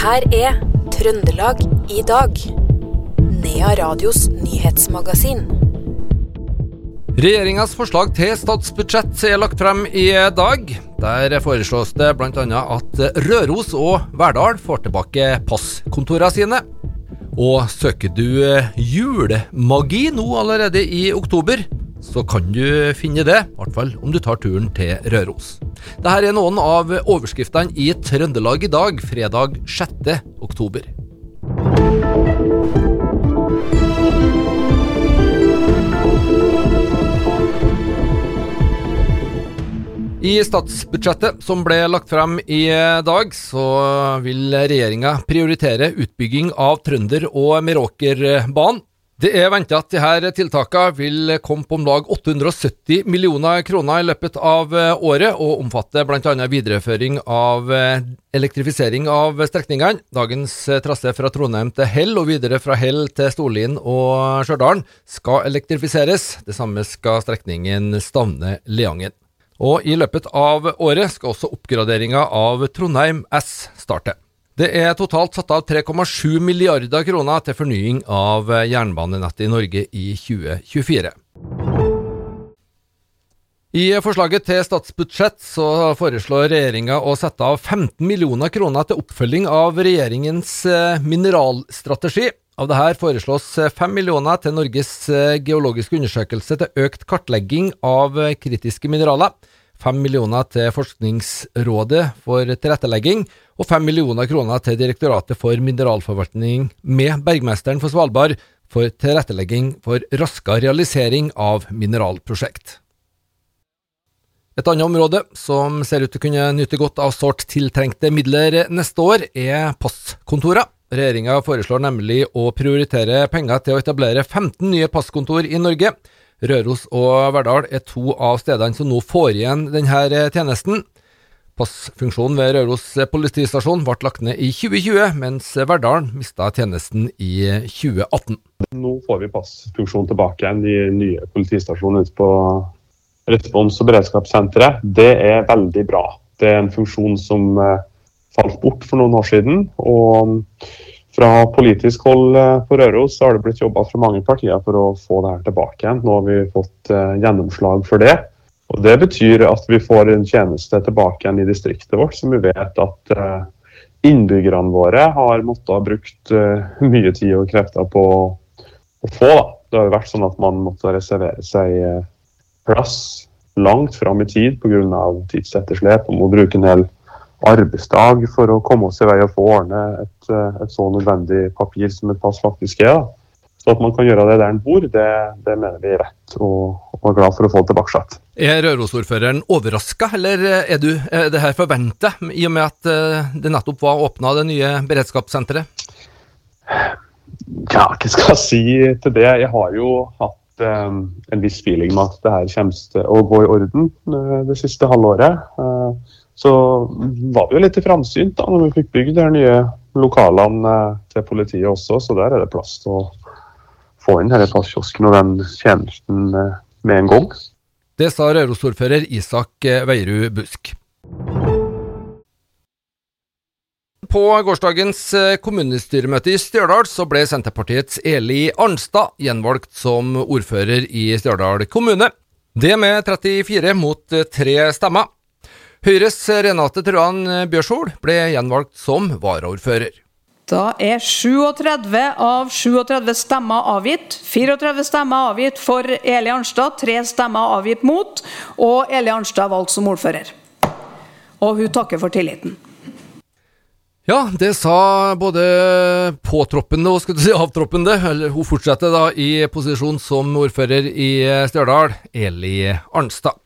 her er Trøndelag i dag. Nea Radios nyhetsmagasin. Regjeringas forslag til statsbudsjett er lagt frem i dag. Der foreslås det bl.a. at Røros og Verdal får tilbake passkontorene sine. Og søker du julemagi nå allerede i oktober, så kan du finne det, i hvert fall om du tar turen til Røros. Dette er noen av overskriftene i Trøndelag i dag, fredag 6. oktober. I statsbudsjettet som ble lagt frem i dag, så vil regjeringa prioritere utbygging av Trønder- og Meråkerbanen. Det er venta at disse tiltakene vil komme på om lag 870 millioner kroner i løpet av året, og omfatte bl.a. videreføring av elektrifisering av strekningene. Dagens trasé fra Trondheim til Hell og videre fra Hell til Storlien og Stjørdal skal elektrifiseres. Det samme skal strekningen Stavne-Leangen. Og i løpet av året skal også oppgraderinga av Trondheim S starte. Det er totalt satt av 3,7 milliarder kroner til fornying av jernbanenettet i Norge i 2024. I forslaget til statsbudsjett så foreslår regjeringa å sette av 15 millioner kroner til oppfølging av regjeringens mineralstrategi. Av dette foreslås 5 millioner til Norges geologiske undersøkelse til økt kartlegging av kritiske mineraler. 5 millioner til Forskningsrådet for tilrettelegging, og 5 millioner kroner til Direktoratet for mineralforvaltning med Bergmesteren for Svalbard for tilrettelegging for raskere realisering av mineralprosjekt. Et annet område som ser ut til å kunne nyte godt av sårt tiltrengte midler neste år, er passkontorer. Regjeringa foreslår nemlig å prioritere penger til å etablere 15 nye passkontor i Norge. Røros og Verdal er to av stedene som nå får igjen denne tjenesten. Passfunksjonen ved Røros politistasjon ble lagt ned i 2020, mens Verdal mista tjenesten i 2018. Nå får vi passfunksjonen tilbake igjen i nye politistasjonen ute på respons- og beredskapssenteret. Det er veldig bra. Det er en funksjon som falt bort for noen år siden. og fra politisk hold på Røros har det blitt jobba fra mange partier for å få det her tilbake igjen. Nå har vi fått gjennomslag for det. Og Det betyr at vi får en tjeneste tilbake igjen i distriktet vårt, som vi vet at innbyggerne våre har måttet ha brukt mye tid og krefter på å få. Da. Det har jo vært sånn at man måtte reservere seg plass langt fram i tid pga. tidsetterslep og må bruke en hel arbeidsdag for å komme oss i vei og få ordne et, et så nødvendig papir som et pass faktisk er. Da. Så at man kan gjøre det der en bor, det, det mener vi er rett, og, og er glad for å få det tilbake. Er Røros-ordføreren overraska, eller er, du, er det her forventa, i og med at det nettopp var åpna det nye beredskapssenteret? Ja, hva skal jeg si til det? Jeg har jo hatt um, en viss feeling med at det her kommer til å gå i orden det siste halvåret. Uh, så var vi jo litt framsynt da når vi fikk bygd de nye lokalene til politiet også, så der er det plass til å få inn denne passkiosken og den tjenesten med en gang. Det sa Røros-ordfører Isak Veierud Busk. På gårsdagens kommunestyremøte i Stjørdal så ble Senterpartiets Eli Arnstad gjenvalgt som ordfører i Stjørdal kommune. Det med 34 mot 3 stemmer. Høyres Renate Truan Bjørshol ble gjenvalgt som varaordfører. Da er 37 av 37 stemmer avgitt. 34 stemmer avgitt for Eli Arnstad, tre stemmer avgitt mot, og Eli Arnstad valgt som ordfører. Og hun takker for tilliten. Ja, det sa både påtroppende og si avtroppende, eller hun fortsetter da i posisjon som ordfører i Stjørdal, Eli Arnstad.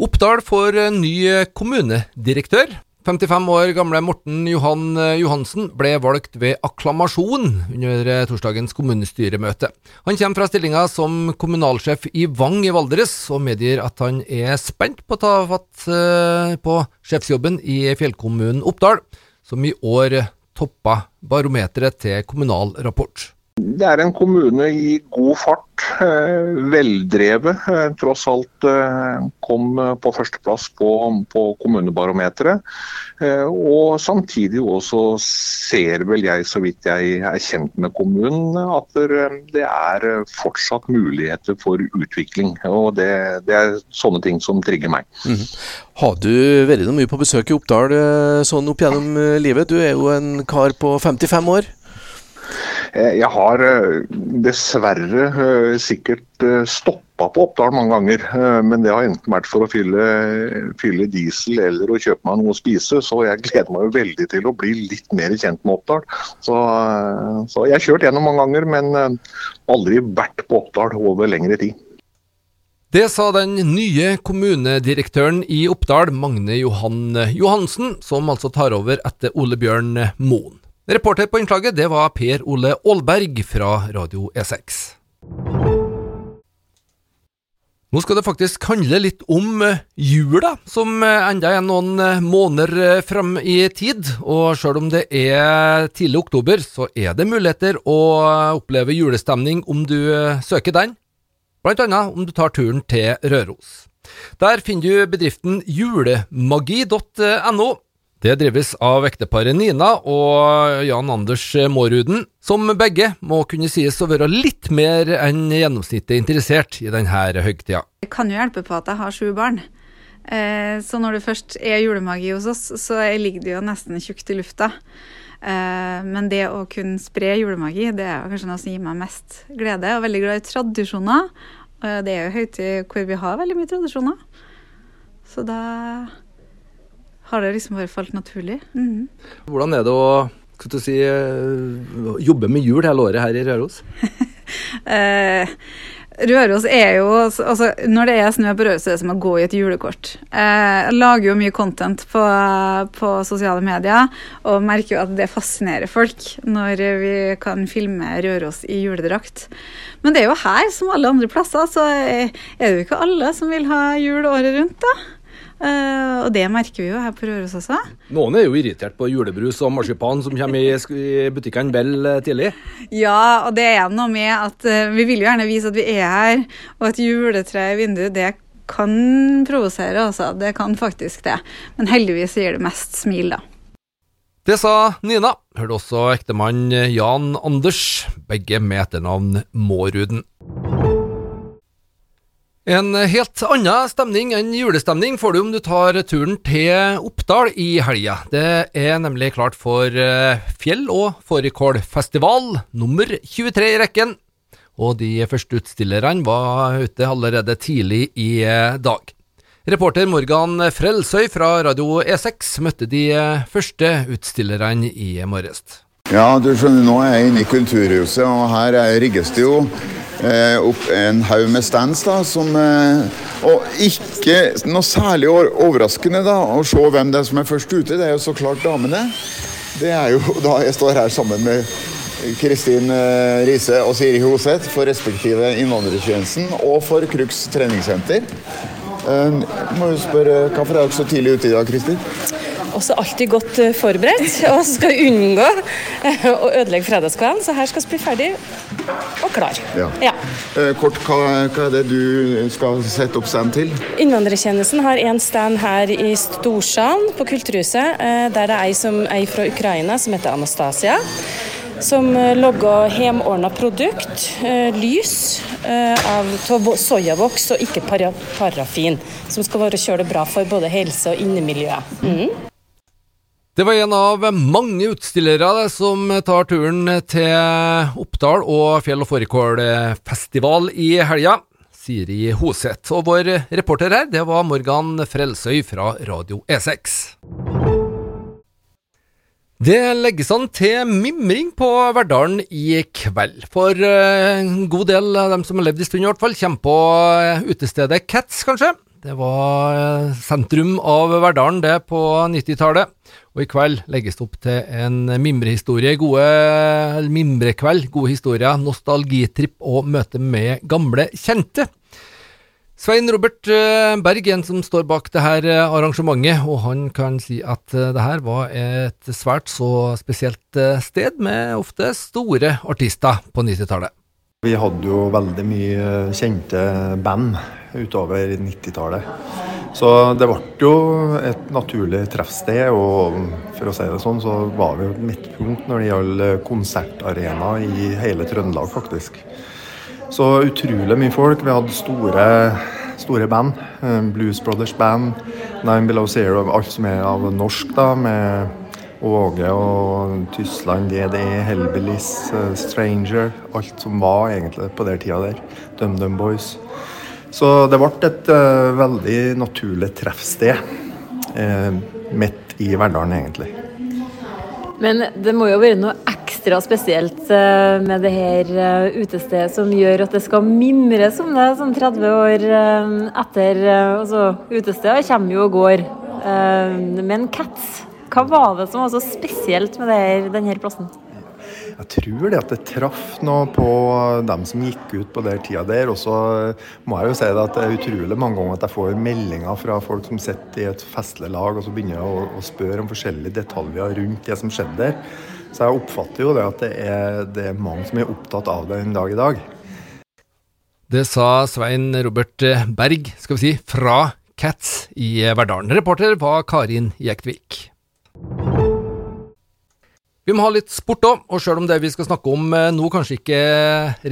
Oppdal får ny kommunedirektør. 55 år gamle Morten Johan Johansen ble valgt ved akklamasjon under torsdagens kommunestyremøte. Han kommer fra stillinga som kommunalsjef i Vang i Valdres, og medgir at han er spent på å ta fatt på sjefsjobben i fjellkommunen Oppdal, som i år toppa barometeret til Kommunal Rapport. Det er en kommune i god fart. Veldrevet. Tross alt kom på førsteplass på, på kommunebarometeret. Og samtidig også ser vel jeg, så vidt jeg er kjent med kommunen, at det er fortsatt muligheter for utvikling. Og det, det er sånne ting som trigger meg. Mm. Har du vært mye på besøk i Oppdal sånn opp gjennom livet? Du er jo en kar på 55 år? Eh, jeg har eh, dessverre eh, sikkert stoppa på Oppdal mange ganger. Men det har enten vært for å fylle, fylle, diesel eller å kjøpe meg noe å spise. Så jeg gleder meg veldig til å bli litt mer kjent med Oppdal. Så, så jeg har kjørt gjennom mange ganger, men aldri vært på Oppdal over lengre tid. Det sa den nye kommunedirektøren i Oppdal, Magne Johan Johansen, som altså tar over etter Ole Bjørn Moen. Reporter på innslaget det var Per Ole Aalberg fra Radio E6. Nå skal det faktisk handle litt om eh, jula, som eh, enda er noen eh, måneder fram i tid. Og sjøl om det er tidlig oktober, så er det muligheter å oppleve julestemning om du søker den. Blant annet om du tar turen til Røros. Der finner du bedriften julemagi.no det drives av ekteparet Nina og Jan Anders Måruden, som begge må kunne sies å være litt mer enn gjennomsnittet interessert i denne høytida. Det kan jo hjelpe på at jeg har sju barn. Eh, så når det først er julemagi hos oss, så ligger det jo nesten tjukt i lufta. Eh, men det å kunne spre julemagi, det er kanskje noe som gir meg mest glede. Er veldig glad i tradisjoner. Det er jo høytid hvor vi har veldig mye tradisjoner. Så da har det liksom bare falt naturlig. Mm. Hvordan er det å si, eh, jobbe med jul hele året her i Røros? eh, Røros er jo altså, Når det er snø på Røros, er det som å gå i et julekort. Eh, jeg lager jo mye content på, på, sosiale medier og merker jo at det fascinerer folk når vi kan filme Røros i juledrakt. Men det er jo her, som alle andre plasser, så er det jo ikke alle som vil ha jul året rundt, da. Uh, og det merker vi jo her på Røros også. Noen er jo irritert på julebrus og marsipan som kommer i, butikkene vel eh, tidlig. Ja, og det er noe med at uh, vi vil jo gjerne vise at vi er her, og at juletre i vinduet, det kan provosere, altså. Det kan faktisk det. Men heldigvis gir det mest smil, da. Det sa Nina. Hørte også ektemann Jan Anders, begge med etternavn Måruden. En helt annen stemning enn julestemning får du om du tar turen til Oppdal i helga. Det er nemlig klart for eh, fjell- og fårikålfestival nummer 23 i rekken. Og de første utstillerne var ute allerede tidlig i eh, dag. Reporter Morgan Frelsøy fra Radio E6 møtte de eh, første utstillerne i morges. Ja, du skjønner, nå er jeg inne i Kulturhuset, og her rigges det jo opp en haug med stands. da, som, eh, Og ikke noe særlig overraskende da, å se hvem det er som er først ute. Det er jo så klart damene. Det er jo da jeg står her sammen med Kristin eh, Riise og Siri Hoseth for respektive innvandrertjenesten og for Crux treningssenter. Jeg må jo spørre, Hvorfor er dere så tidlig ute i dag, Kristin? Også alltid godt forberedt og skal unngå å ødelegge fredagskvelden. Så her skal vi bli ferdig og klar. Ja. Ja. Eh, kort, hva, hva, er det du skal sette opp stand til? Innvandrertjenesten har en stand her i Storsalen på Kulturhuset. Eh, der det er ei som ei fra Ukraina, som heter Anastasia. Som eh, logger hjemordna produkt, lys, av soyavoks og ikke parafin. Som skal være kjølig bra for både helse og innemiljøet. Mm. Det var en av mange utstillere som tar turen til Oppdal og Fjell- og fårikålfestival i helga. Siri Hoseth. Og vår reporter her, det var Morgan Frelsøy fra Radio E6. Det legges an til mimring på Verdalen i kveld. For eh, en god del av dem som har levd en stund, i hvert fall, kommer på eh, utestedet Cats, kanskje. Det var eh, sentrum av Verdalen, det, på 90-tallet. Og i kveld legges det opp til en mimrehistorie, gode mimrekveld, gode historier, nostalgitripp og møte med gamle kjente. Svein Robert eh, Berg, en som står bak det her eh, arrangementet, og han kan si at eh, det her var et svært så spesielt sted, med ofte store artister på 90-tallet. Vi hadde jo veldig mye kjente band utover 90-tallet. Så det ble jo et naturlig treffsted, og for å si det sånn, så var vi et midtpunkt når det gjaldt konsertarena i hele Trøndelag, faktisk. Så utrolig mye folk. Vi hadde store, store band. Eh, Blues Brothers Band, Nine Below Zero, alt som er av norsk, da, med Åge og Tyskland, GDE, Hellbillies, eh, Stranger. Alt som var egentlig på den tida der. DumDum Boys. Så det ble et uh, veldig naturlig treffsted uh, midt i Verdalen, egentlig. Men det må jo være noe ekstra spesielt uh, med det her uh, utestedet som gjør at det skal mimres om det sånn 30 år etter. Altså, utesteder kommer jo og går. Men Cats, hva var det som var så spesielt med her, denne plassen? Jeg tror det at det traff noe på dem som gikk ut på den tida der. Og så må jeg jo si det at det er utrolig mange ganger at jeg får meldinger fra folk som sitter i et festlig lag og så begynner å, å spørre om forskjellige detaljer rundt det som skjedde der. Så jeg oppfatter jo det at det er, det er mange som er opptatt av det en dag i dag. Det sa Svein Robert Berg, skal vi si, fra Cats i Verdalen. Reporter var Karin Jektvik. Vi må ha litt sport òg, og sjøl om det vi skal snakke om eh, nå kanskje ikke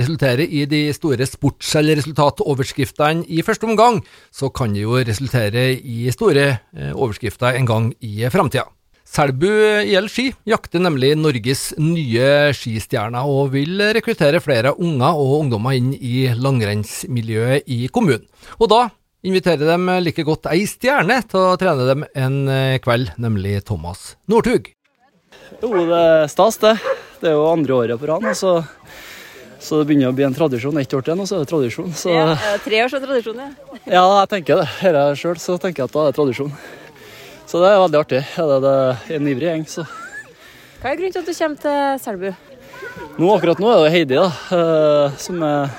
resulterer i de store sports- eller resultatoverskriftene i første omgang, så kan det jo resultere i store eh, overskrifter en gang i framtida. Selbu IL Ski jakter nemlig Norges nye skistjerner, og vil rekruttere flere unger og ungdommer inn i langrennsmiljøet i kommunen. Og da inviterer de like godt ei stjerne til å trene dem en eh, kveld, nemlig Thomas Northug. Jo, det er stas, det. Det er jo andre året på rad. Så, så, det begynner å bli en tradisjon. Ett år til nå, så er det tradisjon. Så... Ja, tre år års tradisjon, ja. ja, jeg tenker det. Her er jeg sjøl, så tenker jeg at da er det tradisjon. Så det er veldig artig. Det er en ivrig gjeng, så Hva er grunnen til at du kommer til Selbu? Nå, akkurat nå er det Heidi, da, eh, som, er,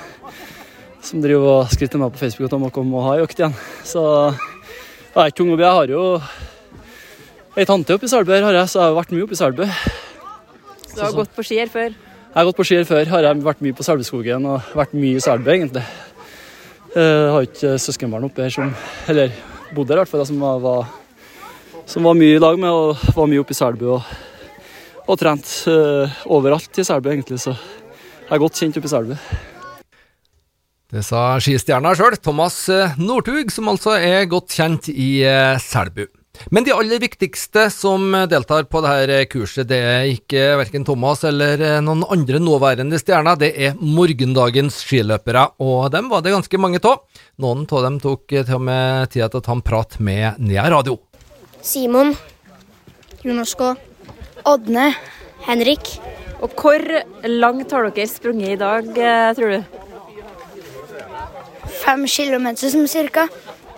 som driver og skryter meg på Facebook at hun må komme og ha økt igjen. Så jeg er ikke tung å bli. Jeg har jo Ei tante oppe i Selbu her har jeg, så jeg har vært mye oppe i Selbu. Så du har gått på ski her før? Jeg har gått på ski her før. Har jeg vært mye på Selbuskogen og vært mye i Selbu, egentlig. Jeg eh, har ikke søskenbarn oppe her som Eller bodde her i hvert fall, som var, som var mye i lag med og var mye oppe i Selbu og, og trent uh, overalt i Selbu, egentlig. Så jeg er godt kjent oppe i Selbu. Det sa skistjerna sjøl, Thomas eh, Northug, som altså er godt kjent i Selbu. Men de aller viktigste som deltar på dette kurset, det er ikke verken Thomas eller eh, noen andre nåværende stjerner, det er morgendagens skiløpere, og dem var det ganske mange av. Noen av dem tok til og med tida til å ta en prat med Nea Radio. Simon. Jonas K. Ådne. Henrik. Og hvor langt har dere sprunget i dag, eh, tror du? Fem kilometer som cirka.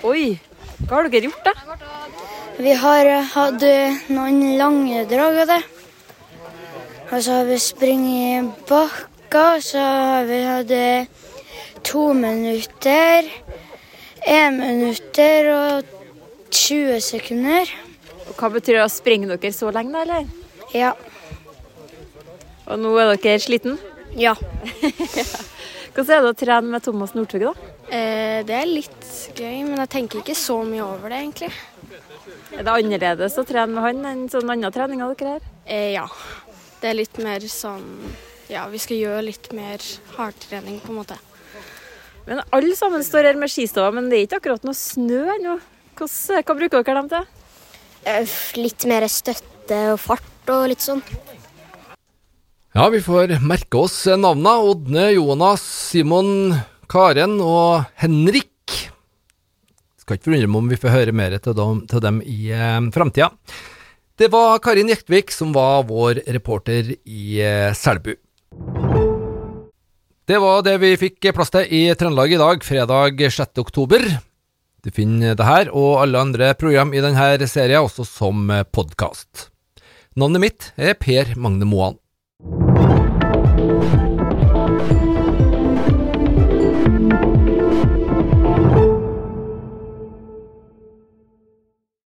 Oi. Hva har dere gjort, da? Vi har hatt noen lange drag av det. Og så har vi springet bakker. Så har vi hatt to minutter, én minutter og 20 sekunder. Og Hva betyr det å springe dere så lenge, da, eller? Ja. Og nå er dere sliten? Ja. Hvordan er det å trene med Thomas Northug, da? Eh, det er litt gøy, men jeg tenker ikke så mye over det, egentlig. Er det annerledes å trene med han enn sånn annen trening av dere her? Eh, ja. Det er litt mer sånn Ja, vi skal gjøre litt mer hardtrening, på en måte. Men alle sammen står her med skistaver, men det er ikke akkurat noe snø ennå. Hva bruker dere dem til? Eh, litt mer støtte og fart og litt sånn. Ja, vi får merke oss navnene. Ådne, Jonas, Simon, Karen og Henrik. Skal ikke forundre meg om vi får høre mer til dem, til dem i eh, framtida. Det var Karin Jektvik som var vår reporter i eh, Selbu. Det var det vi fikk plass til i Trøndelag i dag, fredag 6. oktober. Du finner det her og alle andre program i denne serien også som podkast. Navnet mitt er Per Magne Moan.